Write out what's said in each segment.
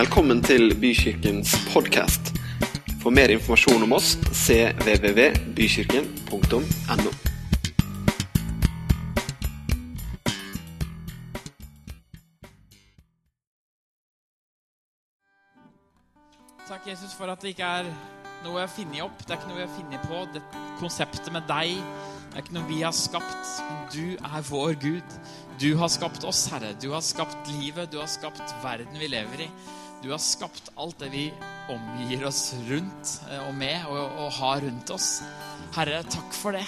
Velkommen til Bykirkens podkast. For mer informasjon om oss cvvvbykirken.no. Takk, Jesus, for at det ikke er noe vi har funnet opp. Det er ikke noe vi har funnet på. Det konseptet med deg det er ikke noe vi har skapt. Du er vår Gud. Du har skapt oss, Herre. Du har skapt livet. Du har skapt verden vi lever i. Du har skapt alt det vi omgir oss rundt eh, og med og, og har rundt oss. Herre, takk for det.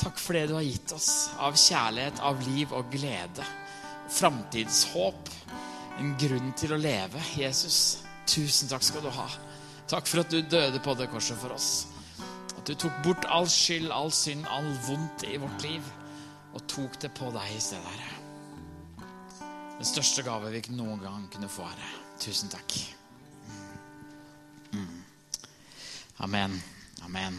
Takk for det du har gitt oss av kjærlighet, av liv og glede. Framtidshåp. En grunn til å leve. Jesus, tusen takk skal du ha. Takk for at du døde på det korset for oss. At du tok bort all skyld, all synd, all vondt i vårt liv. Og tok det på deg i stedet, Herre. Den største gave vi noen gang kunne få, Herre. Tusen takk. Mm. Amen. Amen.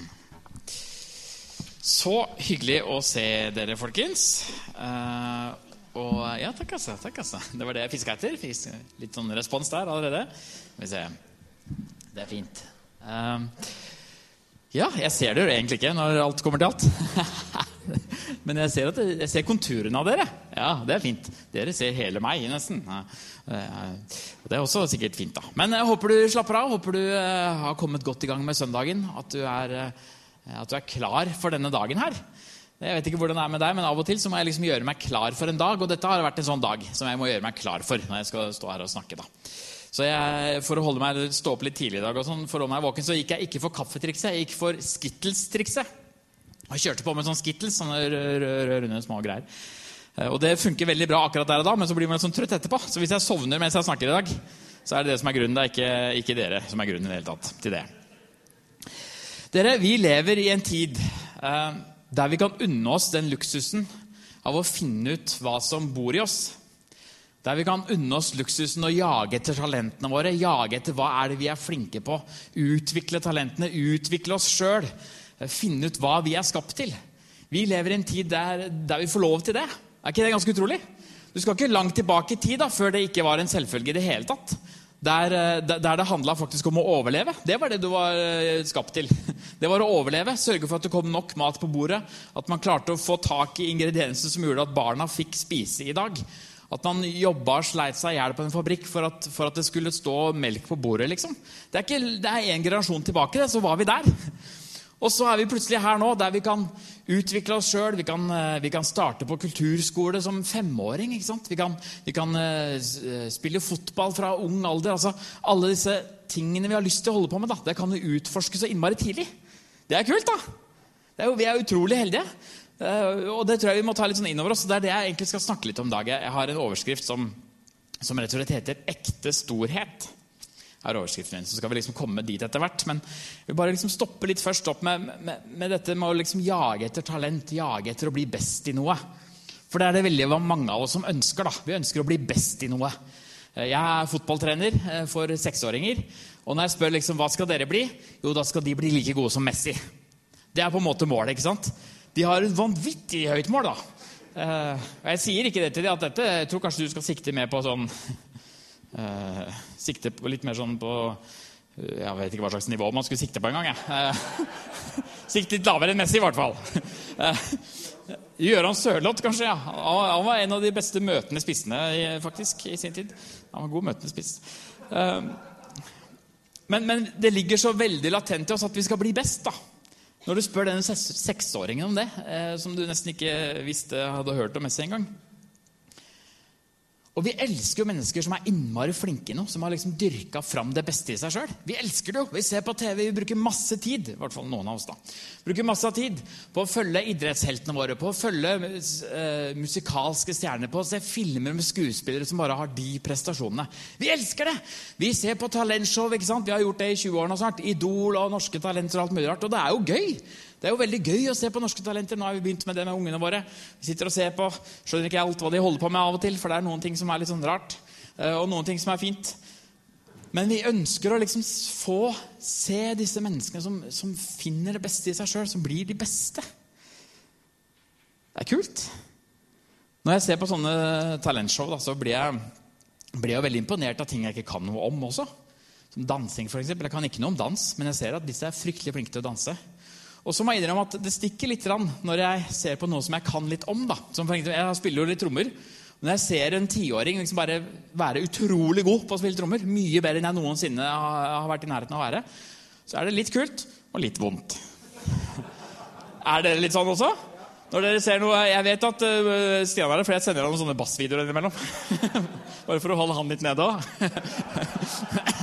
Så hyggelig å se dere, folkens. Uh, og ja, takk, altså. Takk, altså. Det var det jeg fiska etter. Fisk, litt sånn respons der allerede. Skal vi se. Det er fint. Uh, ja, jeg ser det jo egentlig ikke når alt kommer til alt. Men jeg ser, det, ser konturene av dere. Ja, det er fint. Dere ser hele meg, nesten. Det er også sikkert fint, da. Men jeg håper du slapper av. Håper du uh, har kommet godt i gang med søndagen. At du, er, at du er klar for denne dagen her. Jeg vet ikke hvordan det er med deg, men Av og til så må jeg liksom gjøre meg klar for en dag. Og dette har vært en sånn dag som jeg må gjøre meg klar for når jeg skal stå her og snakke. da. Så jeg, For å holde meg, stå opp litt tidlig i dag, og sånn, for å holde meg våken, så gikk jeg ikke for kaffetrikset, jeg gikk for Skittles-trikset. Jeg kjørte på med sånn Skittles, sånne runde, små greier. Og Det funker veldig bra akkurat der og da, men så blir man sånn trøtt etterpå. Så hvis jeg sovner mens jeg snakker i dag, så er det det som er grunnen. Det er ikke, ikke dere som er grunnen i det hele tatt til det. Dere, vi lever i en tid eh, der vi kan unne oss den luksusen av å finne ut hva som bor i oss. Der vi kan unne oss luksusen og jage etter talentene våre. Jage etter hva er det vi er flinke på. Utvikle talentene, utvikle oss sjøl. Finne ut hva vi er skapt til. Vi lever i en tid der, der, vi får lov til det. Er ikke det ganske utrolig? Du skal ikke langt tilbake i tid da, før det ikke var en selvfølge i det hele tatt. Der, der det handla faktisk om å overleve. Det var det du var skapt til. Det var å overleve, Sørge for at det kom nok mat på bordet. At man klarte å få tak i ingrediensene som gjorde at barna fikk spise i dag. At man jobba og sleit seg i hjel på en fabrikk for at, for at, det skulle stå melk på bordet. liksom. Det er, én er en generasjon tilbake, så var vi der. Og så er vi plutselig her nå, der vi kan utvikle oss sjøl. Vi, vi, kan starte på kulturskole som femåring. ikke sant? Vi kan, vi kan uh, spille fotball fra ung alder. altså Alle disse tingene vi har lyst til å holde på med, da, det kan vi utforske så innmari tidlig. Det er kult, da! Er jo, vi er utrolig heldige. Og det tror jeg vi må ta litt sånn innover oss. Det er det jeg egentlig skal snakke litt om i dag. Jeg har en overskrift som, som rett og slett heter 'Ekte storhet' er overskriften min. Så skal vi liksom komme dit etter hvert. Men vi bare liksom stoppe litt først opp med, med, med dette med å liksom jage etter talent, jage etter å bli best i noe. For det er det veldig mange av oss som ønsker. da. Vi ønsker å bli best i noe. Jeg er fotballtrener for seksåringer. Og når jeg spør liksom, hva skal dere bli, jo, da skal de bli like gode som Messi. Det er på en måte målet. ikke sant? De har et vanvittig høyt mål, da. og jeg sier ikke det til dem at dette jeg tror kanskje du skal sikte mer på sånn sikte på litt mer sånn på uh, Jeg vet ikke hva slags nivå man skulle sikte på engang. Uh, sikte litt lavere enn Messi, i hvert fall. Uh, Gøran Sørloth, kanskje. ja. Han var en av de beste møtende spissene faktisk, i sin tid. Han var god møtende spiss. Men, men, det ligger så veldig latent i oss at vi skal bli best. da. Når du spør denne seksåringen om det, som du nesten ikke visste hadde hørt om Messi engang, og vi elsker jo mennesker som er innmari flinke i noe, som har liksom dyrka fram det beste i seg sjøl. Vi elsker det jo. Vi ser på TV, vi bruker masse tid i hvert fall noen av oss da, bruker masse tid på å følge idrettsheltene våre, på å følge uh, musikalske stjerner, på å se filmer med skuespillere som bare har de prestasjonene. Vi elsker det! Vi ser på talentshow. ikke sant? Vi har gjort det i 20 år nå snart. Idol og Norske Talenter og alt mulig rart. Og det er jo gøy. Det er jo veldig gøy å se på norske talenter. Nå har vi begynt med det med ungene våre. Vi sitter og ser på, Skjønner ikke alt hva de holder på med av og til, for det er noen ting som er litt sånn rart, eh, og noen ting som er fint. Men vi ønsker å liksom få se disse menneskene som, som finner det beste i seg sjøl, som blir de beste. Det er kult. Når jeg ser på sånne talentshow, da, så blir jeg blir jeg veldig imponert av ting jeg ikke kan noe om også. Som dansing, f.eks. Jeg kan ikke noe om dans, men jeg ser at disse er fryktelig flinke til å danse. Og så må jeg innrømme at det stikker litt når jeg ser på noe som jeg kan litt om. da. Som for eksempel, jeg spiller jo litt trommer. Når jeg ser en tiåring liksom bare være utrolig god på å spille trommer, mye bedre enn jeg noensinne har vært i nærheten av å være, så er det litt kult og litt vondt. Er dere litt sånn også? Når dere ser noe, Jeg vet at uh, Stian er det, for jeg sender ham noen sånne bassvideoer innimellom. Bare for å holde han litt nede òg.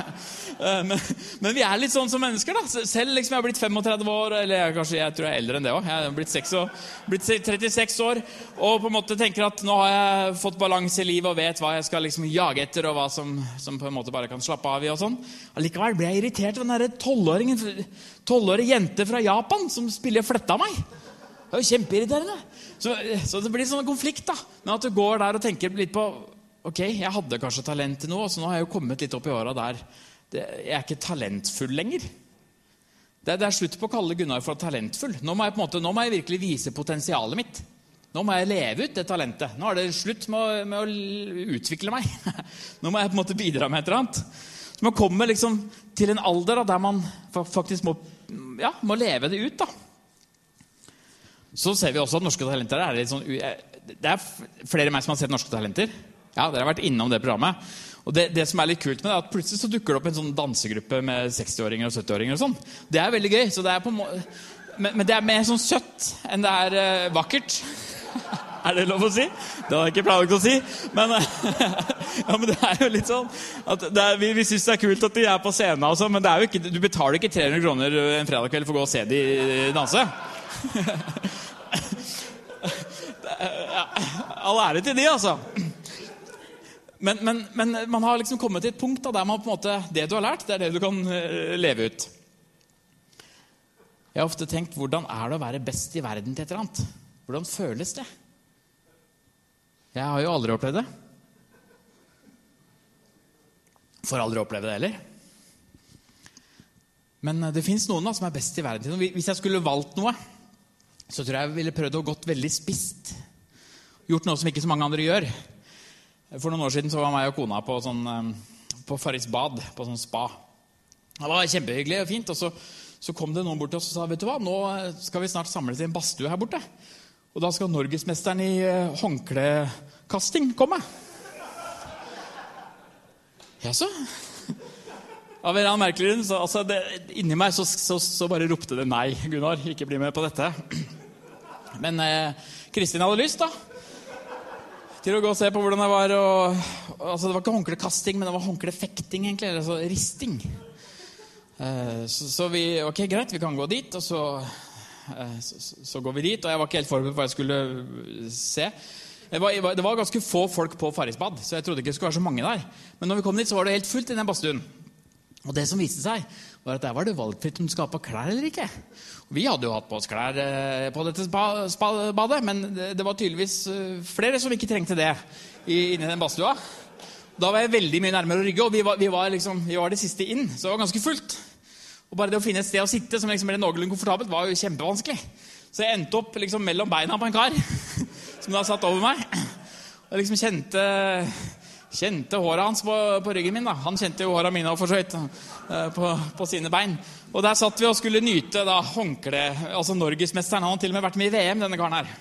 Eh, men, men, vi er litt sånn som mennesker. da. Selv liksom jeg har blitt 35 år, eller jeg, kanskje jeg tror jeg er eldre enn det òg. Jeg har blitt, 6 år, blitt, 36 år og på en måte tenker at nå har jeg fått balanse i livet og vet hva jeg skal liksom jage etter, og hva som, som, på en måte bare kan slappe av i. og sånn. Allikevel ble jeg irritert av den tolvårige jente fra Japan som spiller fletta meg. Det er jo kjempeirriterende. Så, så, det blir sånn konflikt. da. Men at du går der og tenker litt på Ok, jeg hadde kanskje talent til noe, så nå har jeg jo kommet litt opp i åra der det, jeg er ikke talentfull lenger. Det, det, er slutt på å kalle Gunnar for talentfull. Nå må, jeg på en måte, nå må jeg virkelig vise potensialet mitt. Nå må jeg leve ut det talentet. Nå er det slutt med å, med å utvikle meg. Nå må jeg på en måte bidra med et eller annet. Så man kommer liksom til en alder da, der man faktisk må, ja, må leve det ut. da. Så ser vi også at Norske Talenter er litt sånn Det er flere enn meg som har sett Norske Talenter. Ja, Dere har vært innom det programmet. Og det, det, som er litt kult med det, er at Plutselig så dukker det opp en sånn dansegruppe med 60-åringer og 70-åringer. og sånn. Det er veldig gøy. det er på men, men det er mer sånn søtt enn det er uh, vakkert. er det lov å si? Det hadde jeg ikke planlagt å si. Men, ja, men det er jo litt sånn er, Vi, vi syns det er kult at de er på scenen, også, men ikke, du betaler ikke 300 kroner en fredag kveld for å gå og se de danse. ja, all ære til de, altså. Men, men, men, man har liksom kommet til et punkt der man på en måte, det du har lært, det er det du kan uh, leve ut. Jeg har ofte tenkt hvordan er det å være best i verden til et eller annet? Hvordan føles det? Jeg har jo aldri opplevd det. Får aldri oppleve det heller. Men eh, det fins noen da, som er best i verden til noe. Hvis jeg skulle valgt noe, så tror jeg jeg ville prøvd å gått veldig spist. Gjort noe som ikke så mange andre gjør. For noen år siden så var meg og kona på, sånn, eh, på Farris bad, på sånn spa. Det var kjempehyggelig og fint. Og så, så kom det noen bort til oss og sa vet du hva, nå skal vi snart samles i en badstue her borte. Og da skal norgesmesteren i eh, håndklekasting komme. Jaså? Av en eller annen merkelig grunn. Altså, inni meg så, så, så, bare ropte det nei. Gunnar, ikke bli med på dette. Men eh, Kristin hadde lyst, da. Til å gå og se på hvordan det var. Og, altså, det var ikke håndklekasting, men det var håndklefekting, egentlig. Eller altså risting. Uh, så, så, vi Ok, greit, vi kan gå dit. Og så, uh, så, så, går vi dit. Og jeg var ikke helt forberedt på hva jeg skulle se. Det var, det var ganske få folk på Farrisbad, så jeg trodde ikke det skulle være så mange der. Men når vi kom dit, så var det helt fullt i den badstuen. Og det som viste seg, var at der var det valgfritt om du skulle ha på klær eller ikke. Vi hadde jo hatt på oss klær eh, på dette badet, men det var tydeligvis eh, flere som ikke trengte det inni den badstua. Da var jeg veldig mye nærmere å rygge, og vi var, vi, var liksom, vi var, det siste inn. Så det var ganske fullt. Og bare det å finne et sted å sitte som liksom ble noenlunde komfortabelt, var jo kjempevanskelig. Så jeg endte opp liksom mellom beina på en kar som da satt over meg. Og liksom kjente kjente håret hans på, på, ryggen min. da. Han kjente jo håra mine for så vidt eh, på, på, sine bein. Og der satt vi og skulle nyte da håndkle, altså Norgesmesteren. Han har til og med vært med i VM, denne karen her.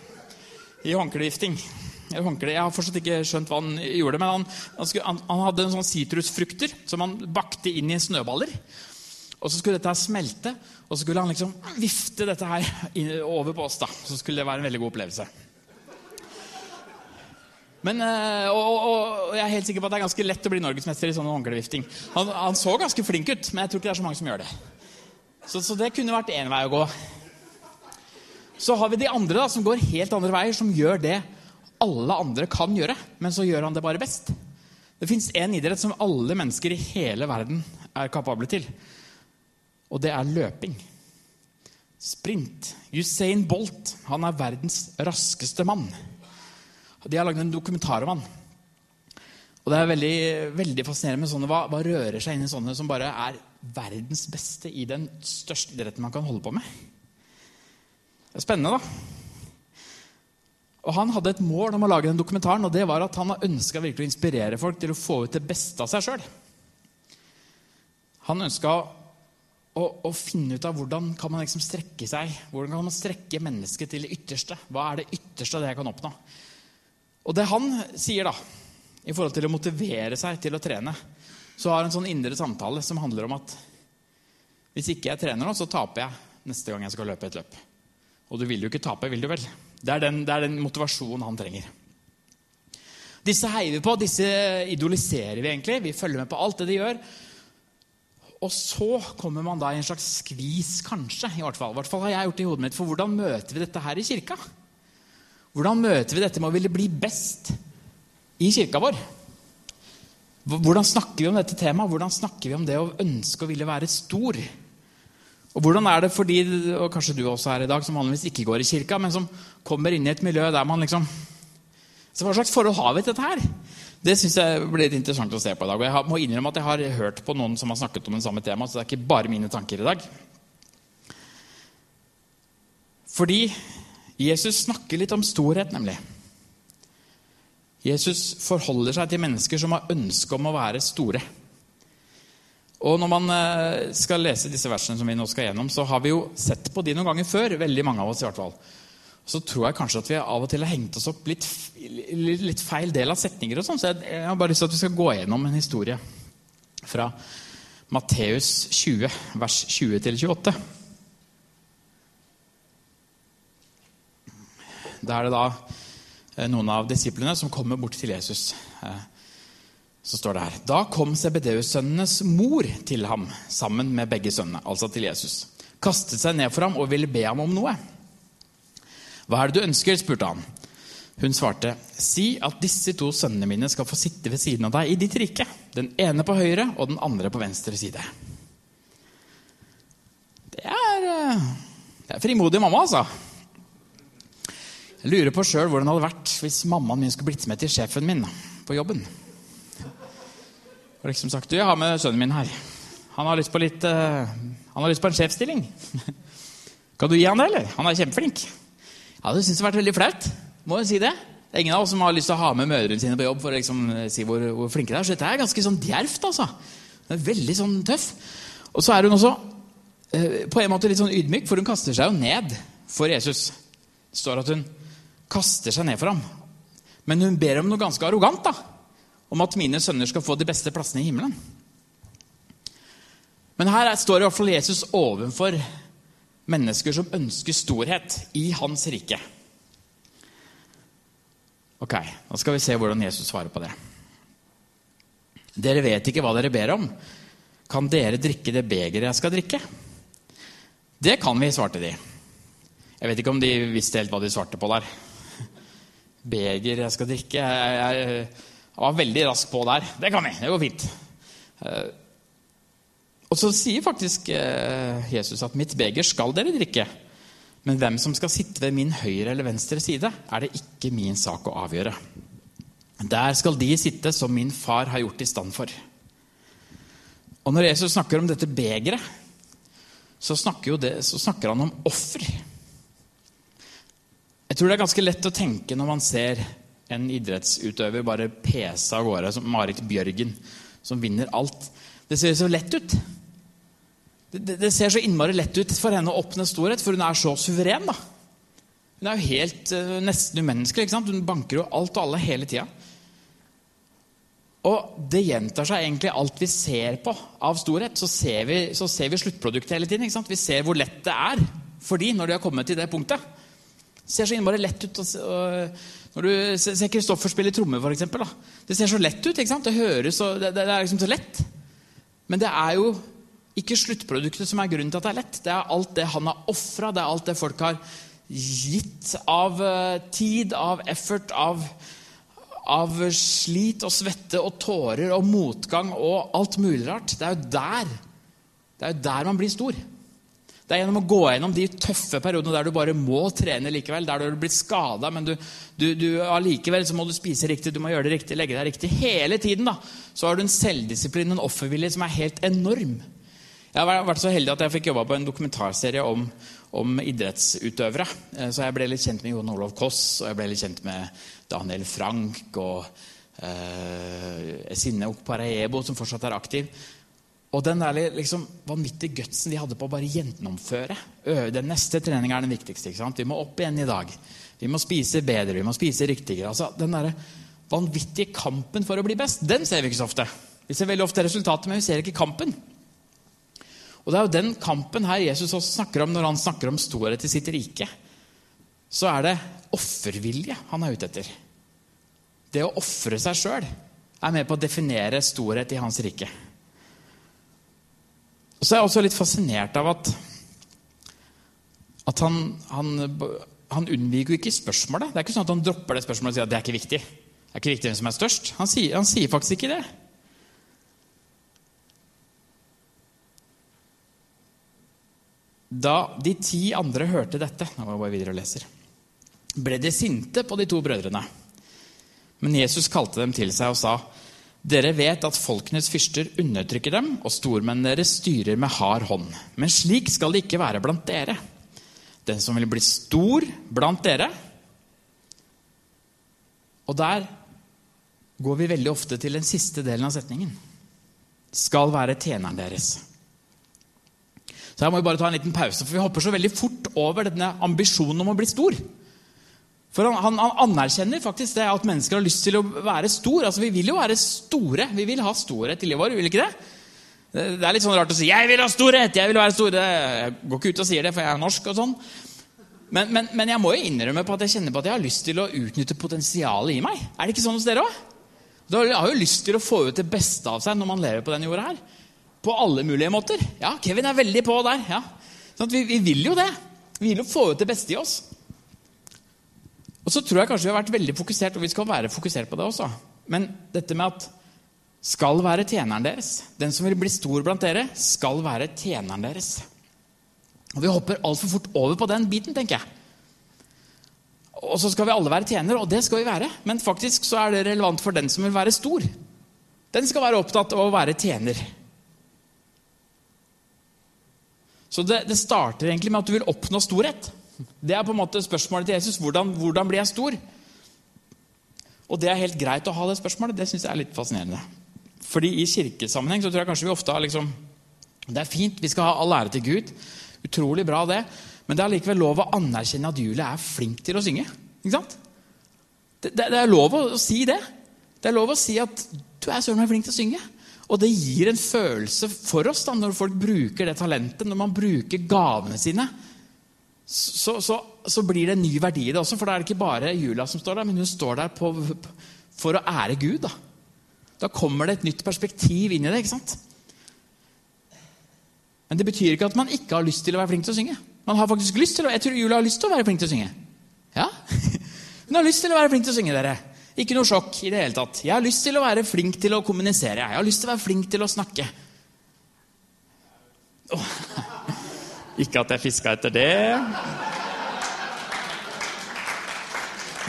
I håndklevifting. Jeg har fortsatt ikke skjønt hva han gjorde, men han, han, skulle, han, han hadde en sånn sitrusfrukter som han bakte inn i snøballer. Og så skulle dette her smelte, og så skulle han liksom vifte dette her over på oss. da. Så skulle det være en veldig god opplevelse. Men, eh, og, og, og, jeg er helt sikker på at det er ganske lett å bli norgesmester i sånn håndklevifting. Han, han, så ganske flink ut, men jeg tror ikke det er så mange som gjør det. Så, så det kunne vært én vei å gå. Så har vi de andre da, som går helt andre veier, som gjør det alle andre kan gjøre, men så gjør han det bare best. Det fins én idrett som alle mennesker i hele verden er kapable til, og det er løping. Sprint. Usain Bolt han er verdens raskeste mann. De har lagd en dokumentar om han. Og det er veldig, veldig fascinerende med sånne, hva, hva, rører seg inn i sånne som bare er verdens beste i den største idretten man kan holde på med. Det er spennende, da. Og Han hadde et mål om å lage den dokumentaren, og det var at han ønska å inspirere folk til å få ut det beste av seg sjøl. Han ønska å, å, finne ut av hvordan kan man liksom strekke seg hvordan kan man strekke mennesket til det ytterste. Hva er det ytterste av det jeg kan oppnå? Og det han sier, da, i forhold til å motivere seg til å trene, så har en sånn indre samtale som handler om at hvis ikke jeg trener nå, så taper jeg neste gang jeg skal løpe et løp. Og du vil jo ikke tape, vil du vel? Det er den, det er den motivasjonen han trenger. Disse heier vi på, disse idoliserer vi egentlig. Vi følger med på alt det de gjør. Og så kommer man da i en slags skvis, kanskje. i hvert fall. I hvert fall har jeg gjort det i hodet mitt. For hvordan møter vi dette her i kirka? Hvordan møter vi dette med å ville bli best i kirka vår? Hvordan snakker vi om dette temaet? Hvordan snakker vi om det å ønske å ville være stor? Og hvordan er det for de, og kanskje du også er i dag, som vanligvis ikke går i kirka, men som kommer inn i et miljø der man liksom Så Hva slags forhold har vi til dette her? Det syns jeg blir litt interessant å se på i dag. Og jeg må innrømme at jeg har hørt på noen som har snakket om det samme temaet, så det er ikke bare mine tanker i dag. Fordi Jesus snakker litt om storhet, nemlig. Jesus forholder seg til mennesker som har ønske om å være store. Og Når man eh, skal lese disse versene som vi nå skal gjennom, så har vi jo sett på de noen ganger før. veldig mange av oss i hvert fall. Så tror jeg kanskje at vi av og til har hengt oss opp litt, litt feil del av setninger. og sånn, Så jeg har bare lyst til at vi skal gå gjennom en historie fra Matteus 20, vers 20-28. Da er det da eh, noen av disiplene som kommer bort til Jesus. Eh, så står det her Da kom Sebedeus-sønnenes mor til ham sammen med begge sønnene, altså til Jesus. Kastet seg ned for ham og ville be ham om noe. Hva er det du ønsker? spurte han. Hun svarte, si at disse to sønnene mine skal få sitte ved siden av deg i ditt rike. Den ene på høyre og den andre på venstre side. Det er, eh, det er frimodig mamma, altså. Jeg lurer på sjøl hvordan det hadde vært hvis mammaen min skulle blitt med til sjefen min på jobben. Og liksom sagt, du, jeg har med sønnen min her. Han har lyst på, litt, uh, han har lyst på en sjefsstilling. kan du gi han det, eller? Han er kjempeflink. Ja, det syns jeg har vært veldig flaut. Må jo si det. Det er ingen av oss som har lyst til å ha med mødrene sine på jobb for å liksom, eh, si hvor, hvor, flinke de er. Så dette er ganske sånn djervt, altså. Det er veldig sånn tøff. Og så er hun også uh, på en måte litt sånn ydmyk, for hun kaster seg jo ned for Jesus. Det står at hun kaster seg ned for ham. Men hun ber om noe ganske arrogant. da om at mine sønner skal få de beste plassene i himmelen. Men her står i hvert fall Jesus overfor mennesker som ønsker storhet i hans rike. Ok, Da skal vi se hvordan Jesus svarer på det. Dere vet ikke hva dere ber om. Kan dere drikke det begeret jeg skal drikke? Det kan vi, svarte de. Jeg vet ikke om de visste helt hva de svarte på der. Beger jeg skal drikke jeg, jeg, jeg var veldig rask på der. Det kan vi. Det går fint. Eh, og så sier faktisk eh, Jesus at 'mitt beger skal dere drikke'. Men hvem som skal sitte ved min høyre eller venstre side, er det ikke min sak å avgjøre. Der skal de sitte som min far har gjort i stand for. Og når Jesus snakker om dette begeret, så så snakker han om offer. Jeg tror det er ganske lett å tenke når man ser en idrettsutøver bare pese av gårde som Marit Bjørgen, som vinner alt. Det ser så lett ut. Det, det, det, ser så innmari lett ut for henne å oppnå storhet, for hun er så suveren. da. Hun er jo helt uh, nesten umenneskelig. ikke sant? Hun banker jo alt og alle hele tida. Og det gjentar seg egentlig alt vi ser på av storhet. Så ser vi, så ser vi sluttproduktet hele tiden. ikke sant? Vi ser hvor lett det er for de når de har kommet til det punktet. Ser så innmari lett ut. Og, og, når du ser Kristoffer spille tromme, f.eks. Det ser så lett ut. ikke sant? Det høres så, det, det, er liksom så lett. Men det er jo ikke sluttproduktet som er grunnen til at det er lett. Det er alt det han har ofra, det er alt det folk har gitt av uh, tid, av effort, av, av slit og svette og tårer og motgang og alt mulig rart. Det er jo der, det er jo der man blir stor. Det er gjennom å gå gjennom de tøffe periodene der du bare må trene likevel, der du har blitt skada, men du, du, du, allikevel så må du spise riktig, du må gjøre det riktig, legge deg riktig. Hele tiden da, så har du en selvdisiplin, en offervilje, som er helt enorm. Jeg har vært så heldig at jeg fikk jobba på en dokumentarserie om, om idrettsutøvere. Eh, Så jeg ble litt kjent med Jon Olav Koss, og jeg ble litt kjent med Daniel Frank og eh, Sinne Okparaebo, som fortsatt er aktiv. Og den der liksom, vanvittige gutsen de hadde på å bare gjennomføre. Den neste treninga er den viktigste. ikke sant? Vi må opp igjen i dag. Vi må spise bedre, vi må spise riktigere. Altså, Den der vanvittige kampen for å bli best, den ser vi ikke så ofte. Vi ser veldig ofte resultatet, men vi ser ikke kampen. Og Det er jo den kampen her Jesus også snakker om når han snakker om storhet i sitt rike. Så er det offervilje han er ute etter. Det å ofre seg sjøl er med på å definere storhet i hans rike. Og så er jeg også litt fascinert av at, at han, han, han unnviker jo ikke spørsmålet. Det er ikke sånn at han dropper det spørsmålet og sier at det er ikke viktig. Det er ikke viktig hvem som er størst. Han sier, han sier faktisk ikke det. Da de ti andre hørte dette, nå går jeg bare videre og leser, ble de sinte på de to brødrene. Men Jesus kalte dem til seg og sa, dere vet at folkenes fyrster undertrykker dem, og stormennene deres styrer med hard hånd. Men slik skal det ikke være blant dere. Den som vil bli stor blant dere Og der går vi veldig ofte til den siste delen av setningen. Skal være tjeneren deres. Så her må vi bare ta en liten pause, for vi hopper så veldig fort over denne ambisjonen om å bli stor. For han, han, han, anerkjenner faktisk det at mennesker har lyst til å være stor. Altså, Vi vil jo være store. Vi vil ha storhet i livet vårt. vil ikke det? Det er litt sånn rart å si 'jeg vil ha storhet', jeg vil være stor. Jeg går ikke ut og sier det, for jeg er norsk. og sånn. Men, men, men, jeg må jo innrømme på at jeg kjenner på at jeg har lyst til å utnytte potensialet i meg. Er det ikke sånn hos dere òg? Du har jo lyst til å få ut det beste av seg når man lever på denne jorda her. På alle mulige måter. Ja, Kevin er veldig på der. ja. Sånn vi, vi vil jo det. Vi vil jo få ut det beste i oss. Og så tror jeg kanskje vi har vært veldig fokusert, og vi skal være fokusert på det også. Men dette med at skal være tjeneren deres. Den som vil bli stor blant dere, skal være tjeneren deres. Og Vi hopper altfor fort over på den biten, tenker jeg. Og så skal vi alle være tjenere, og det skal vi være. Men faktisk så er det relevant for den som vil være stor. Den skal være opptatt av å være tjener. Så det, det starter egentlig med at du vil oppnå storhet. Det er på en måte spørsmålet til Jesus. Hvordan, hvordan blir jeg stor? Og det er helt greit å ha det spørsmålet. Det syns jeg er litt fascinerende. Fordi i kirkesammenheng så tror jeg kanskje vi ofte har liksom Det er fint, vi skal ha all ære til Gud. Utrolig bra, det. Men det er likevel lov å anerkjenne at Julie er flink til å synge. Ikke sant? Det, det, det er lov å si det. Det er lov å si at du er søren meg flink til å synge. Og det gir en følelse for oss da, når folk bruker det talentet, når man bruker gavene sine så, så, så, blir det en ny verdi i det også. For da er det ikke bare Julia som står der, men hun står der på, for å ære Gud. Da. da kommer det et nytt perspektiv inn i det. ikke sant? Men det betyr ikke at man ikke har lyst til å være flink til å synge. Man har faktisk lyst til å, Jeg tror Julia har lyst til å være flink til å synge. Ja, Hun har lyst til å være flink til å synge, dere. Ikke noe sjokk i det hele tatt. Jeg har lyst til å være flink til å kommunisere. Jeg har lyst til å være flink til å snakke. Oh. Ikke at jeg fiska etter det.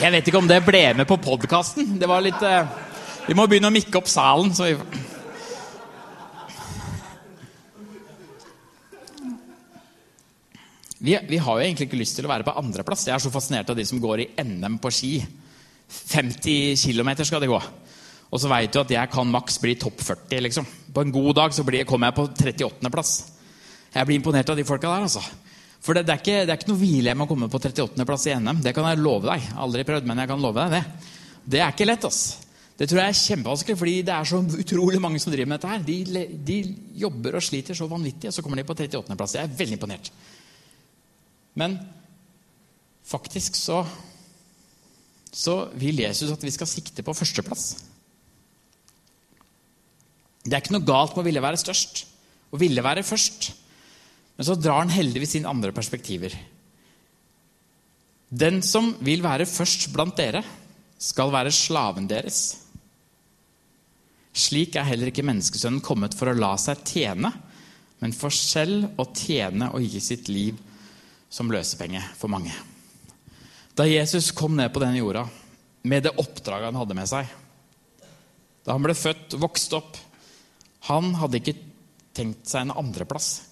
Jeg vet ikke om det ble med på podkasten. Det var litt eh, Vi må begynne å mikke opp salen. Så vi vi, vi, har jo egentlig ikke lyst til å være på andreplass. Jeg er så fascinert av de som går i NM på ski. 50 km skal de gå. Og så veit du at jeg kan maks bli topp 40. liksom. På en god dag så blir, kommer jeg på 38.-plass. Jeg blir imponert av de folka der. altså. For det, det, er ikke, det, er ikke, noe hvilehjem å komme på 38.-plass i NM. Det kan jeg love deg. Aldri prøvd, men jeg kan love deg det. Det er ikke lett. altså. Det tror jeg er kjempevanskelig, fordi det er så utrolig mange som driver med dette her. De, de jobber og sliter så vanvittig, og så kommer de på 38.-plass. Jeg er veldig imponert. Men faktisk så, så vil Jesus at vi skal sikte på førsteplass. Det er ikke noe galt med å ville være størst, å ville være først. Men så drar han heldigvis inn andre perspektiver. Den som vil være først blant dere, skal være slaven deres. Slik er heller ikke menneskesønnen kommet for å la seg tjene, men for selv å tjene og gi sitt liv som løsepenge for mange. Da Jesus kom ned på denne jorda med det oppdraget han hadde med seg Da han ble født, vokste opp Han hadde ikke tenkt seg en andreplass.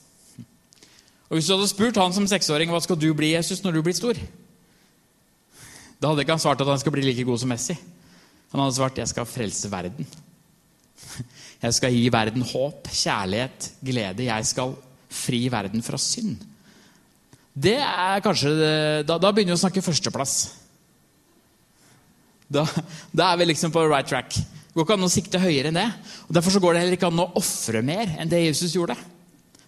Og Hvis du hadde spurt han som seksåring hva skal du bli Jesus når du blir stor, da hadde ikke han svart at han skal bli like god som Messi. Han hadde svart jeg skal frelse verden. Jeg skal gi verden håp, kjærlighet, glede. Jeg skal fri verden fra synd. Det er kanskje, Da, da begynner vi å snakke førsteplass. Da, da, er vi liksom på right track. Det går ikke an å sikte høyere enn det. Og Derfor så går det heller ikke an å ofre mer enn det Jesus gjorde.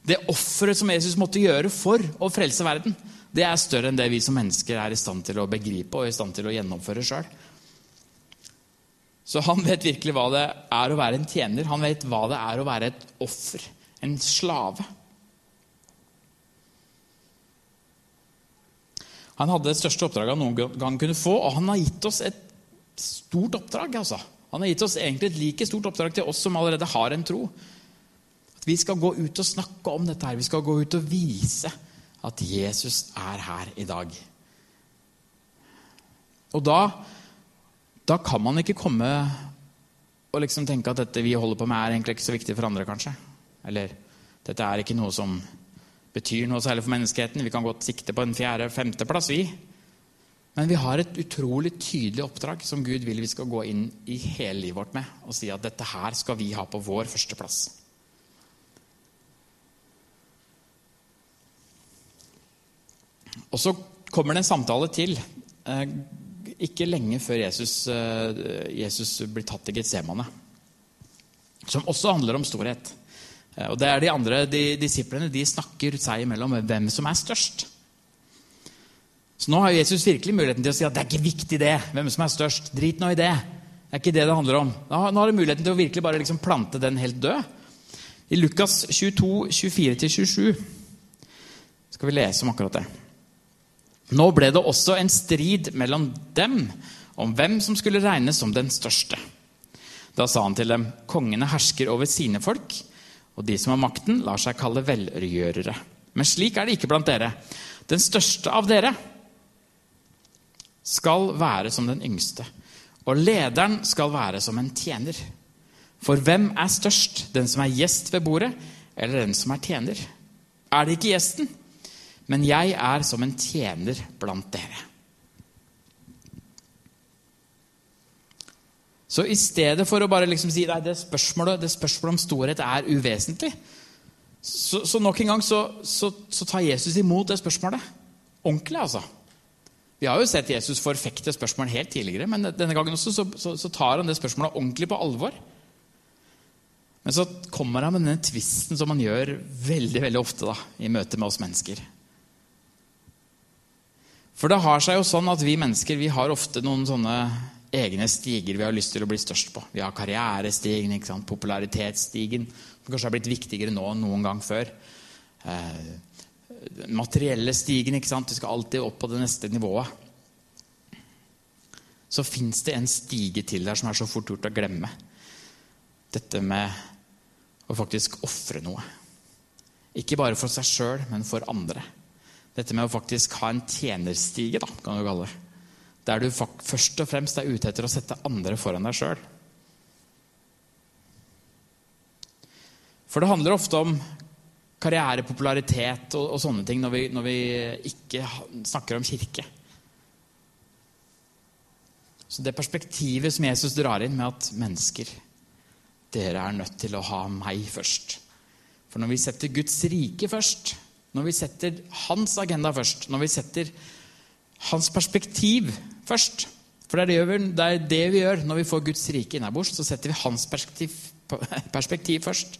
Det offeret som Jesus måtte gjøre for å frelse verden, det er større enn det vi som mennesker er i stand til å begripe og i stand til å gjennomføre sjøl. Så han vet virkelig hva det er å være en tjener. Han vet hva det er å være et offer, en slave. Han hadde det største oppdraget han noen gang kunne få, og han har gitt oss et stort oppdrag. altså. Han har gitt oss egentlig et like stort oppdrag til oss som allerede har en tro. Vi skal gå ut og snakke om dette. her. Vi skal gå ut og vise at Jesus er her i dag. Og da, da kan man ikke komme og liksom tenke at dette vi holder på med, er egentlig ikke så viktig for andre, kanskje. Eller dette er ikke noe som betyr noe særlig for menneskeheten. Vi kan godt sikte på en fjerde-femteplass, vi. Men vi har et utrolig tydelig oppdrag som Gud vil vi skal gå inn i hele livet vårt med. Og si at dette her skal vi ha på vår førsteplass. Og så kommer det en samtale til. Eh, ikke lenge før Jesus, eh, Jesus blir tatt til Getsemane. Som også handler om storhet. Eh, og det er De andre de, disiplene de snakker seg imellom hvem som er størst. Så nå har Jesus virkelig muligheten til å si at det er ikke viktig det, hvem som er størst. Drit nå i det. Det er ikke det det handler om. Nå har du muligheten til å virkelig bare liksom plante den helt død. I Lukas 22, 24-27 skal vi lese om akkurat det. Nå ble det også en strid mellom dem om hvem som skulle regnes som den største. Da sa han til dem, kongene hersker over sine folk, og de som har makten, lar seg kalle velgjørere. Men slik er det ikke blant dere. Den største av dere skal være som den yngste, og lederen skal være som en tjener. For hvem er størst, den som er gjest ved bordet, eller den som er tjener? Er det ikke gjesten? Men jeg er som en tjener blant dere. Så i stedet for å bare liksom si at det spørsmålet, det spørsmålet om storhet er uvesentlig, så, så nok en gang så, så, så, tar Jesus imot det spørsmålet. Ordentlig, altså. Vi har jo sett Jesus forfekte spørsmål helt tidligere, men denne gangen også så, tar han det spørsmålet ordentlig på alvor. Men så kommer han med denne tvisten som han gjør veldig veldig ofte da, i møte med oss mennesker. For det har seg jo sånn at vi mennesker vi har ofte noen sånne egne stiger vi har lyst til å bli størst på. Vi har karrierestigen, ikke sant? popularitetsstigen, som kanskje har blitt viktigere nå enn noen gang før. Eh, materielle stigen. ikke sant? Vi skal alltid opp på det neste nivået. Så fins det en stige til der som er så fort gjort å glemme. Dette med å faktisk ofre noe. Ikke bare for seg sjøl, men for andre. Dette med å faktisk ha en tjenerstige, da, kan du kalle det. Der du først og fremst er ute etter å sette andre foran deg sjøl. For det handler ofte om karriere, popularitet og, og sånne ting når vi, når vi ikke snakker om kirke. Så det perspektivet som Jesus drar inn med at mennesker Dere er nødt til å ha meg først. For når vi setter Guds rike først, når vi setter hans agenda først, når vi setter hans perspektiv først For det er det, vi, det er det vi gjør når vi får Guds rike innabords. Så setter vi hans perspektiv, perspektiv først.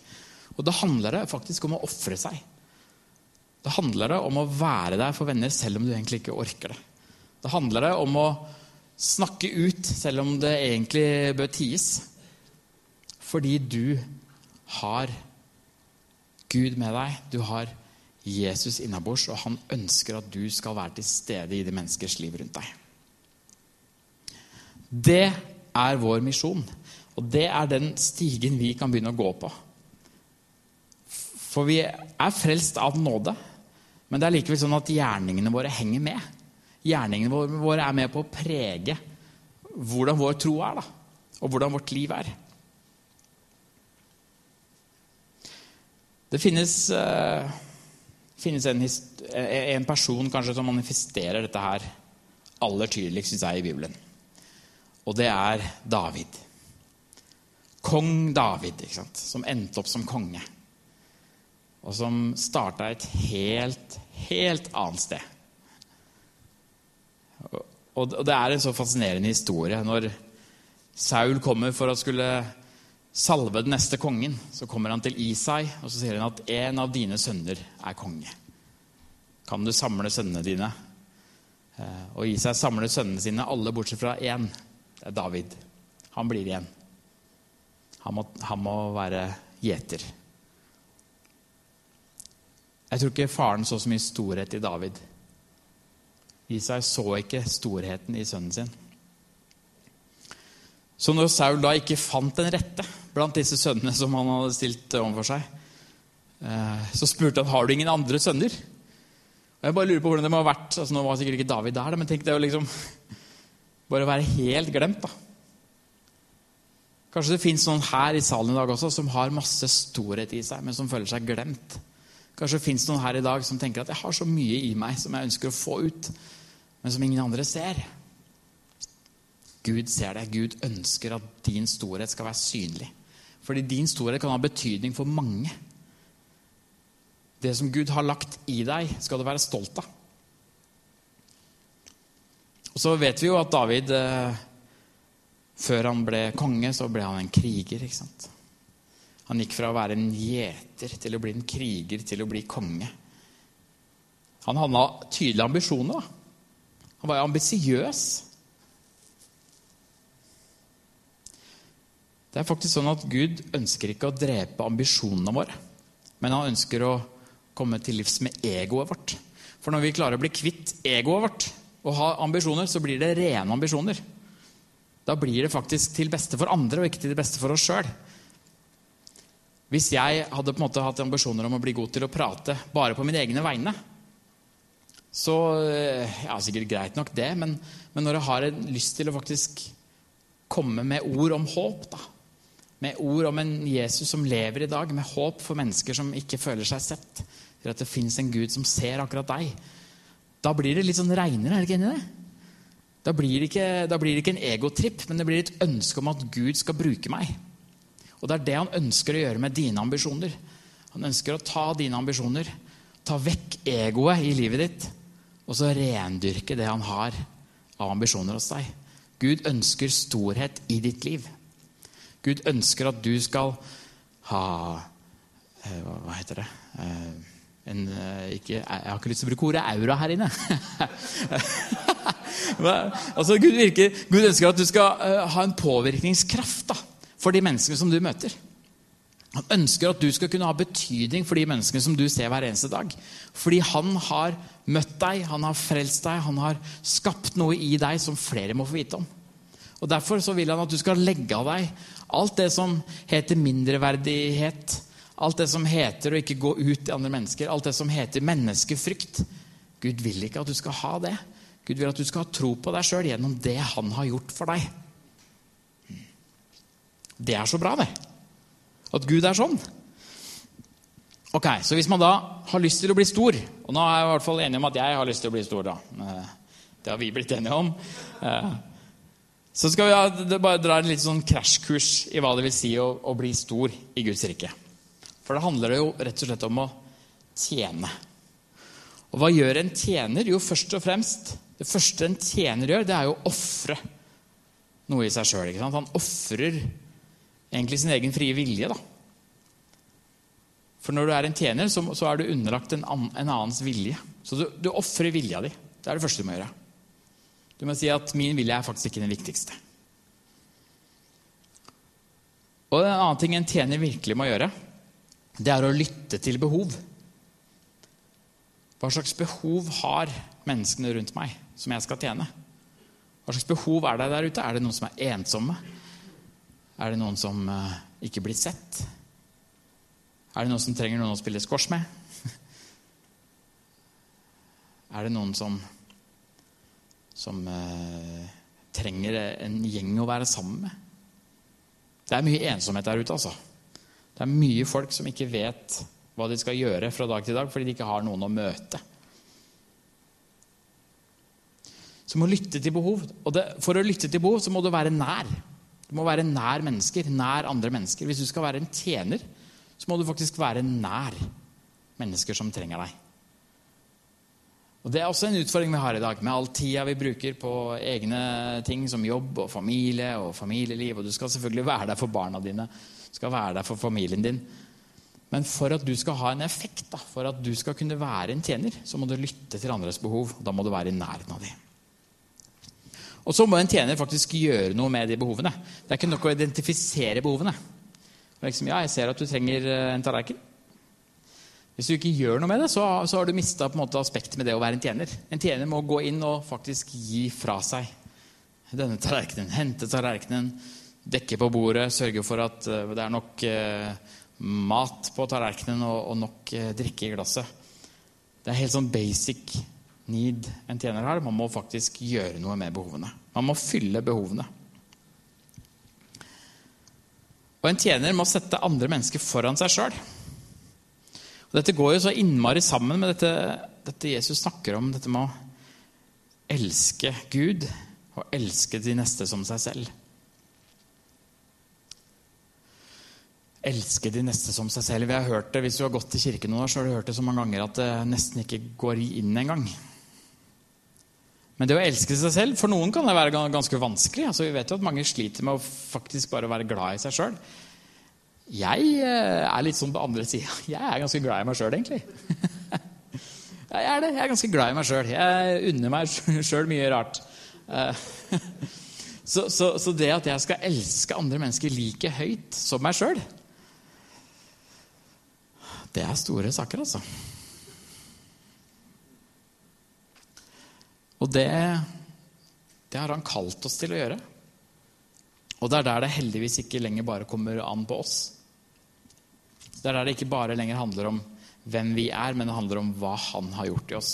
Og da handler det faktisk om å ofre seg. Da handler det om å være der for venner selv om du egentlig ikke orker det. Da handler det om å snakke ut selv om det egentlig bør ties. Fordi du har Gud med deg. Du har Jesus innabords, og han ønsker at du skal være til stede i de menneskers liv rundt deg. Det er vår misjon, og det er den stigen vi kan begynne å gå på. For vi er frelst av nåde, men det er likevel sånn at gjerningene våre henger med. Gjerningene våre er med på å prege hvordan vår tro er, da, og hvordan vårt liv er. Det finnes, uh, finnes en, en, person kanskje som manifesterer dette her aller tydeligst syns jeg, i Bibelen. Og det er David. Kong David, ikke sant? som endte opp som konge. Og som starta et helt, helt annet sted. Og det er en så fascinerende historie. Når Saul kommer for å skulle salve den neste kongen, så kommer han til Isai og så sier han at en av dine sønner er konge. Kan du samle sønnene dine? Eh, og Isai samler sønnene sine, alle bortsett fra én. Det er David. Han blir igjen. Han må, han må være gjeter. Jeg tror ikke faren så så mye storhet i David. Isai så ikke storheten i sønnen sin. Så når Saul da ikke fant den rette blant disse sønnene som han hadde stilt overfor seg, eh, så spurte han har du ingen andre sønner. Og Jeg bare lurer på hvordan det må ha vært. altså Nå var sikkert ikke David der, men tenk det å liksom bare være helt glemt. da. Kanskje det fins noen her i salen i dag også som har masse storhet i seg, men som føler seg glemt. Kanskje det fins noen her i dag som tenker at jeg har så mye i meg som jeg ønsker å få ut, men som ingen andre ser. Gud ser det. Gud ønsker at din storhet skal være synlig. Fordi din storhet kan ha betydning for mange. Det som Gud har lagt i deg, skal du være stolt av. Og Så vet vi jo at David, eh, før han ble konge, så ble han en kriger. ikke sant? Han gikk fra å være en gjeter til å bli en kriger til å bli konge. Han hadde tydelige ambisjoner. da. Han var ambisiøs. Det er faktisk sånn at Gud ønsker ikke å drepe ambisjonene våre, men han ønsker å komme til livs med egoet vårt. For når vi klarer å bli kvitt egoet vårt og ha ambisjoner, så blir det rene ambisjoner. Da blir det faktisk til beste for andre og ikke til det beste for oss sjøl. Hvis jeg hadde på en måte hatt ambisjoner om å bli god til å prate bare på mine egne vegne, så eh, Ja, sikkert greit nok det, men, men når jeg har lyst til å faktisk komme med ord om håp, da, med ord om en Jesus som lever i dag, med håp for mennesker som ikke føler seg sett, til at det fins en Gud som ser akkurat deg, da blir det litt sånn regnere, er det ikke enig i det? Da blir det ikke, da blir det ikke en egotripp, men det blir et ønske om at Gud skal bruke meg. Og det er det han ønsker å gjøre med dine ambisjoner. Han ønsker å ta dine ambisjoner, ta vekk egoet i livet ditt, og så rendyrke det han har av ambisjoner hos deg. Gud ønsker storhet i ditt liv. Gud ønsker at du skal ha eh, Hva heter det? Eh, en, eh, ikke, jeg har ikke lyst til å bruke ordet aura her inne. altså, Gud, virker, Gud, ønsker at du skal ha en påvirkningskraft da, for de menneskene som du møter. Han ønsker at du skal kunne ha betydning for de menneskene som du ser hver eneste dag. Fordi han har møtt deg, han har frelst deg, han har skapt noe i deg som flere må få vite om. Og Derfor så vil han at du skal legge av deg alt det som heter mindreverdighet, alt det som heter å ikke gå ut til andre mennesker, alt det som heter menneskefrykt. Gud vil ikke at du skal ha det. Gud vil at du skal ha tro på deg sjøl gjennom det han har gjort for deg. Det er så bra, det. At Gud er sånn. Ok, Så hvis man da har lyst til å bli stor Og nå er jeg i hvert fall enig om at jeg har lyst til å bli stor. da. Eh, det har vi blitt enige om. Så skal vi bare dra en litt sånn krasjkurs i hva det vil si å, å, bli stor i Guds rike. For det handler jo rett og slett om å tjene. Og hva gjør en tjener? Jo, først og fremst Det første en tjener gjør, det er jo å ofre noe i seg sjøl. Han ofrer egentlig sin egen frie vilje. da. For når du er en tjener, så, så er du underlagt en, an, en annens vilje. Så du, du ofrer vilja di. Det er det første du må gjøre. Du må si at min vilje er faktisk ikke den viktigste. Og En annen ting en tjener virkelig må gjøre, det er å lytte til behov. Hva slags behov har menneskene rundt meg som jeg skal tjene? Hva slags behov er det der ute? Er det noen som er ensomme? Er det noen som uh, ikke blir sett? Er det noen som trenger noen å spille squash med? er det noen som som eh, trenger en gjeng å være sammen med. Det er mye ensomhet der ute, altså. Det er mye folk som ikke vet hva de skal gjøre fra dag til dag fordi de ikke har noen å møte. Så må lytte til behov. Og det, for å lytte til behov så må du være nær. Du må være nær mennesker, nær andre mennesker. Hvis du skal være en tjener, så må du faktisk være nær mennesker som trenger deg. Og Det er også en utfordring vi har i dag, med all tida vi bruker på egne ting som jobb og familie og familieliv. Og du skal selvfølgelig være der for barna dine, du skal være der for familien din. Men for at du skal ha en effekt, da, for at du skal kunne være en tjener, så må du lytte til andres behov. og Da må du være i nærheten av dem. Og så må en tjener faktisk gjøre noe med de behovene. Det er ikke nok å identifisere behovene. Liksom, ja, jeg ser at du trenger eh, en tallerken. Hvis du ikke gjør noe med det, så, så har du mista aspektet med det å være en tjener. En tjener må gå inn og faktisk gi fra seg denne tallerkenen. Hente tallerkenen, dekke på bordet, sørge for at uh, det er nok eh, mat på tallerkenen og, og nok eh, drikke i glasset. Det er helt sånn basic need en tjener har. Man må faktisk gjøre noe med behovene. Man må fylle behovene. Og en tjener må sette andre mennesker foran seg sjøl. Dette går jo så innmari sammen med dette, dette Jesus snakker om, dette med å elske Gud og elske de neste som seg selv. Elske de neste som seg selv. Vi har hørt det, Hvis du har gått til kirken noen år, så har du hørt det så mange ganger at det nesten ikke går inn engang. Men det å elske seg selv For noen kan det være ganske vanskelig. Altså, vi vet jo at mange sliter med å faktisk bare være glad i seg sjøl. Jeg eh, er litt sånn på andre sida. Jeg er ganske glad i meg sjøl, egentlig. Jeg er det. Jeg er ganske glad i meg sjøl. Jeg unner meg sjøl mye rart. Eh, så, så, så, det at jeg skal elske andre mennesker like høyt som meg sjøl, det er store saker, altså. Og det, det har han kalt oss til å gjøre. Og det er der det heldigvis ikke lenger bare kommer an på oss. Det er der det ikke bare lenger handler om hvem vi er, men det handler om hva han har gjort i oss.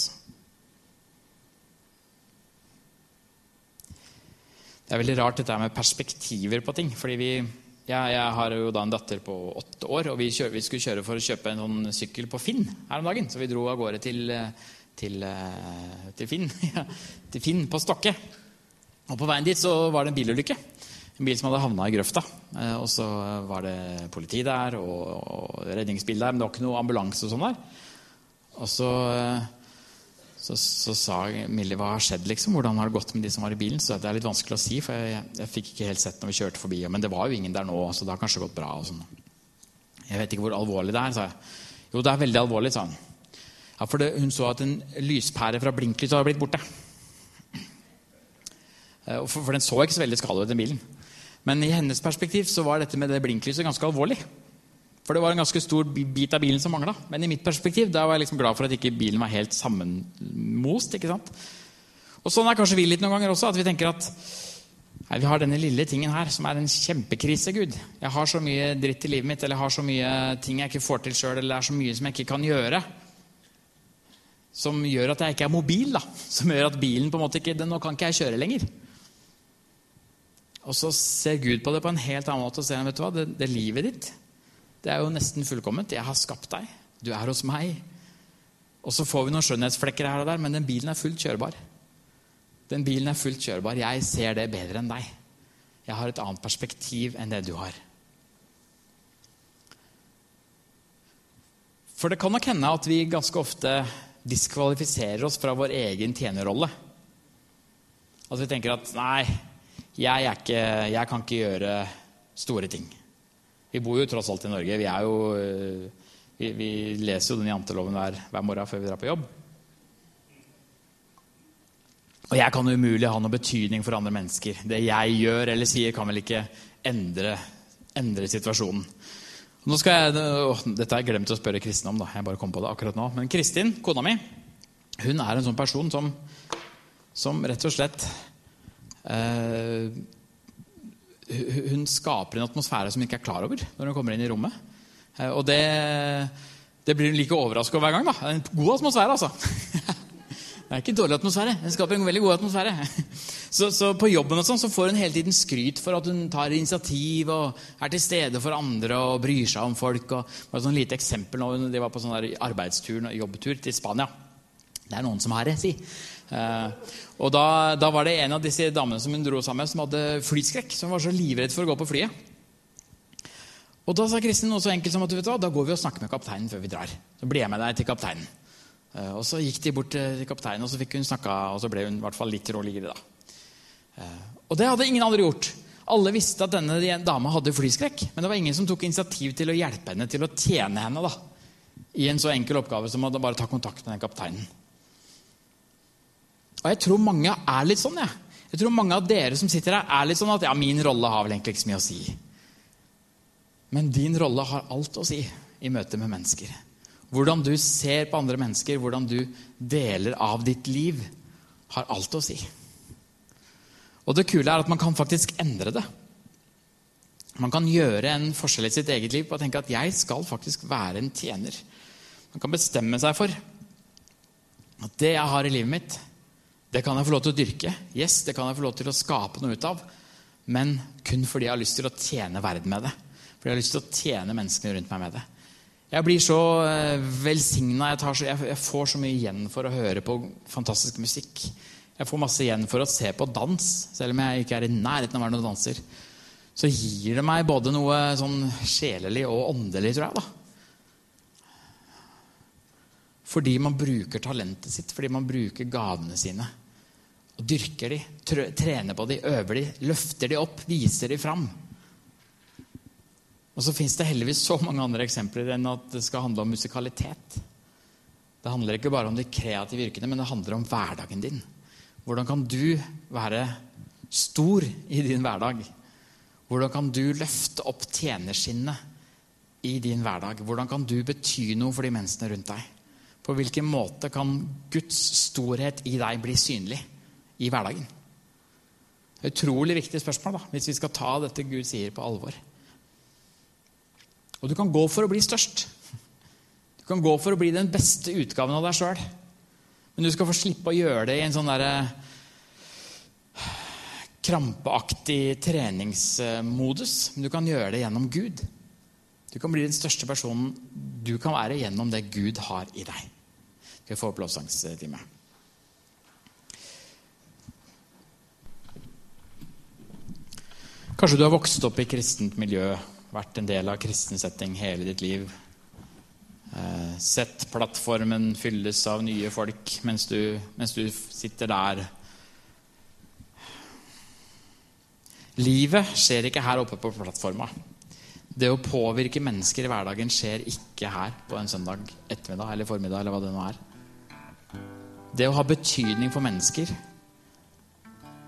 Det er veldig rart dette med perspektiver på ting. fordi vi, ja, Jeg har jo da en datter på åtte år, og vi, kjører, vi, skulle kjøre for å kjøpe en sånn sykkel på Finn her om dagen. Så vi dro av gårde til til, til, Finn, til Finn på Stokke. Og På veien dit så var det en bilulykke. En bil som hadde havna i grøfta. Eh, og så var det politi der og, og redningsbil der, men det var ikke noe ambulanse og sånn der. Og så, eh, så, så sa Millie hva har skjedd, liksom? Hvordan har det gått med de som var i bilen? Så det er litt vanskelig å si, for jeg, jeg fikk ikke helt sett når vi kjørte forbi. Men det var jo ingen der nå, så det har kanskje gått bra. og sånn. Jeg vet ikke hvor alvorlig det er, sa jeg. Jo, det er veldig alvorlig, sa han. Ja, for det, Hun så at en lyspære fra blinklyset hadde blitt borte. Eh, for, for, den så ikke så veldig skadet ut, den bilen. Men i hennes perspektiv så var dette med det blinklyset ganske alvorlig. For det var en ganske stor bit av bilen som mangla. Men i mitt perspektiv da var jeg liksom glad for at ikke bilen var helt sammenmost. ikke sant? Og Sånn er kanskje vi litt noen ganger også. At vi tenker at nei, vi har denne lille tingen her som er en kjempekrise, Gud. Jeg har så mye dritt i livet mitt, eller jeg har så mye ting jeg ikke får til sjøl, eller det er så mye som jeg ikke kan gjøre som gjør at jeg ikke er mobil. da, Som gjør at bilen på en måte ikke Nå kan ikke jeg kjøre lenger. Og så ser Gud på det på en helt annen måte og sier vet du hva, det, det livet ditt det er jo nesten fullkomment. Jeg har skapt deg. Du er hos meg. Og så får vi noen skjønnhetsflekker her og der, men den bilen er fullt kjørbar. Den bilen er fullt kjørbar. Jeg ser det bedre enn deg. Jeg har et annet perspektiv enn det du har. For det kan nok hende at vi ganske ofte diskvalifiserer oss fra vår egen tjenerrolle. At vi tenker at nei, jeg, ikke, jeg, kan ikke gjøre store ting. Vi bor jo tross alt i Norge. Vi, jo, eh, vi, vi leser jo den janteloven hver, hver morgen før vi drar på jobb. Og jeg kan umulig ha noe betydning for andre mennesker. Det jeg gjør eller sier, kan vel ikke endre, endre situasjonen. Nå skal jeg, å, Dette har jeg glemt å spørre Kristin om. da, jeg bare kom på det akkurat nå. Men Kristin, kona mi, hun er en sånn person som, som rett og slett Hun skaper en atmosfære som hun ikke er klar over når hun kommer inn i rommet. Eh, og det, det blir hun like overraska hver gang. da. En god atmosfære, altså. Det er ikke en dårlig atmosfære. Den skaper en veldig god atmosfære. Så, så, på jobben og sånn, så får hun hele tiden skryt for at hun tar initiativ og er til stede for andre og bryr seg om folk. Og, bare sånn lite eksempel når de var på sånn arbeidstur jobbtur til Spania. Det er noen som har det, si. Eh, og da, da, var det en av disse damene som hun dro sammen med, som hadde flyskrekk. Som var så livredd for å gå på flyet. Og da sa Kristin noe så enkelt som at vet du, da går vi og snakker med kapteinen før vi drar. Så blir jeg med deg til kapteinen. Eh, og så gikk de bort til kapteinen, og så fikk hun snakka, og så ble hun i hvert fall litt roligere. da. Eh, og det hadde ingen andre gjort. Alle visste at denne dama hadde flyskrekk, men det var ingen som tok initiativ til å hjelpe henne til å tjene henne da, i en så enkel oppgave som å bare ta kontakt med den kapteinen. Og jeg tror mange er litt sånn. Jeg. jeg tror mange av dere som sitter her, er litt sånn at ja, min rolle har vel egentlig ikke så mye å si. Men din rolle har alt å si i møte med mennesker. Hvordan du ser på andre mennesker, hvordan du deler av ditt liv, har alt å si. Og det kule er at man kan faktisk endre det. Man kan gjøre en forskjell i sitt eget liv på å tenke at jeg skal faktisk være en tjener. Man kan bestemme seg for at det jeg har i livet mitt, det kan jeg få lov til å dyrke. Yes, det kan jeg få lov til å skape noe ut av. Men kun fordi jeg har lyst til å tjene verden med det. Fordi jeg har lyst til å tjene menneskene rundt meg med det. Jeg blir så eh, velsigna. Jeg, jeg, får så mye igjen for å høre på fantastisk musikk. Jeg får masse igjen for å se på dans, selv om jeg ikke er i nærheten av å være noen danser. Så gir det meg både noe sånn sjelelig og åndelig, tror jeg. da. Fordi man bruker talentet sitt, fordi man bruker gavene sine. Og dyrker de, trener på de, øver de, løfter de opp, viser de fram. Og så fins det heldigvis så mange andre eksempler enn at det skal handle om musikalitet. Det handler ikke bare om de kreative yrkene, men det handler om hverdagen din. Hvordan kan du være stor i din hverdag? Hvordan kan du løfte opp tjenerskinnet i din hverdag? Hvordan kan du bety noe for de menneskene rundt deg? På hvilken måte kan Guds storhet i deg bli synlig i hverdagen? Det er utrolig viktig spørsmål da, hvis vi skal ta dette Gud sier, på alvor. Og du kan gå for å bli størst. Du kan gå for å bli den beste utgaven av deg sjøl. Men du skal få slippe å gjøre det i en sånn derre krampeaktig treningsmodus. Men du kan gjøre det gjennom Gud. Du kan bli den største personen du kan være gjennom det Gud har i deg. Skal vi få opp lovsangstime? Kanskje du har vokst opp i kristent miljø, vært en del av kristen setting hele ditt liv. Eh, sett plattformen fylles av nye folk mens du, mens du sitter der. Livet skjer ikke her oppe på plattforma. Det å påvirke mennesker i hverdagen skjer ikke her på en søndag ettermiddag eller formiddag. eller hva Det nå er. Det å ha betydning for mennesker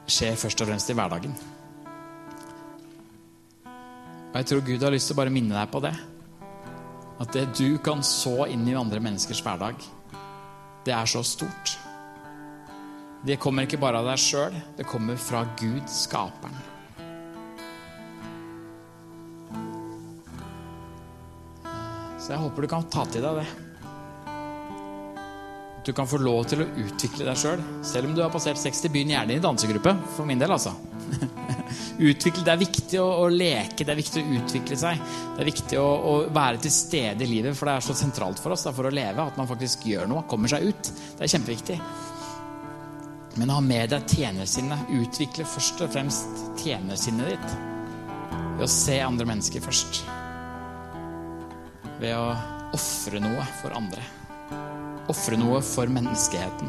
skjer først og fremst i hverdagen. Og Jeg tror Gud har lyst til å bare minne deg på det. At det du kan så inn i andre menneskers hverdag, det er så stort. Det kommer ikke bare av deg sjøl, det kommer fra Gud, skaperen. Så jeg håper du kan ta til deg det. Du kan få lov til å utvikle deg sjøl. Selv. selv om du har passert 60, begynn gjerne i dansegruppe. For min del, altså. Utvikle, det er viktig å, å, leke, det er viktig å utvikle seg. Det er viktig å, å, være til stede i livet, for det er så sentralt for oss da, for å leve. At man faktisk gjør noe, kommer seg ut. Det er kjempeviktig. Men ha med deg tjenersinnet. Utvikle først og fremst tjenersinnet ditt ved å se andre mennesker først. Ved å ofre noe for andre. Ofre noe for menneskeheten.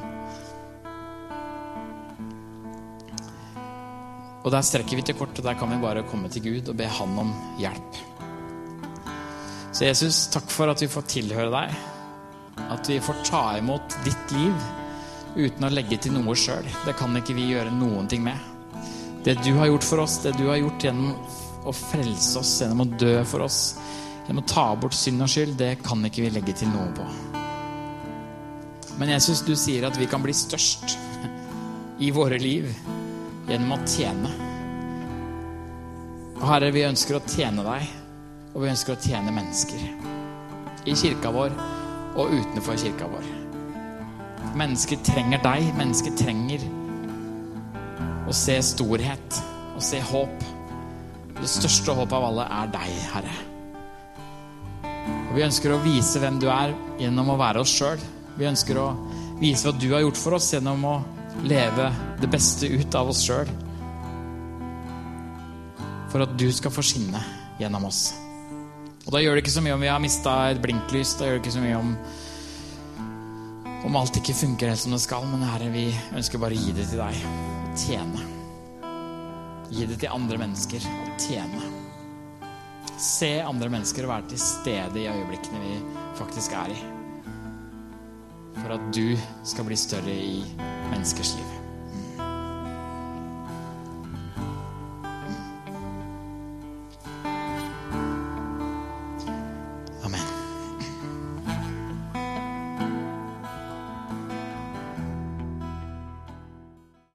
Og der strekker vi til kort, og der kan vi bare komme til Gud og be Han om hjelp. Så Jesus, takk for at vi får tilhøre deg. At vi får ta imot ditt liv uten å legge til noe sjøl. Det kan ikke vi gjøre noen ting med. Det du har gjort for oss, det du har gjort gjennom å frelse oss, gjennom å dø for oss, gjennom å ta bort synd og skyld, det kan ikke vi legge til noe på. Men Jesus, du sier at vi kan bli størst i våre liv gjennom å tjene. Og Herre, vi ønsker å tjene deg, og vi ønsker å tjene mennesker. I kirka vår og utenfor kirka vår. Mennesker trenger deg. Mennesker trenger Å se storhet og se håp. Det største håpet av alle er deg, Herre. Og Vi ønsker å vise hvem du er gjennom å være oss sjøl. Vi ønsker å vise hva du har gjort for oss gjennom å leve det beste ut av oss sjøl. For at du skal få skinne gjennom oss. Og da gjør det ikke så mye om vi har mista et blinklys. Da gjør det ikke så mye om om alt ikke funker helt som det skal. Men Herre, vi ønsker bare å gi det til deg. Tjene. Gi det til andre mennesker tjene. Se andre mennesker og være til stede i øyeblikkene vi faktisk er i. For at du skal bli større i menneskers liv.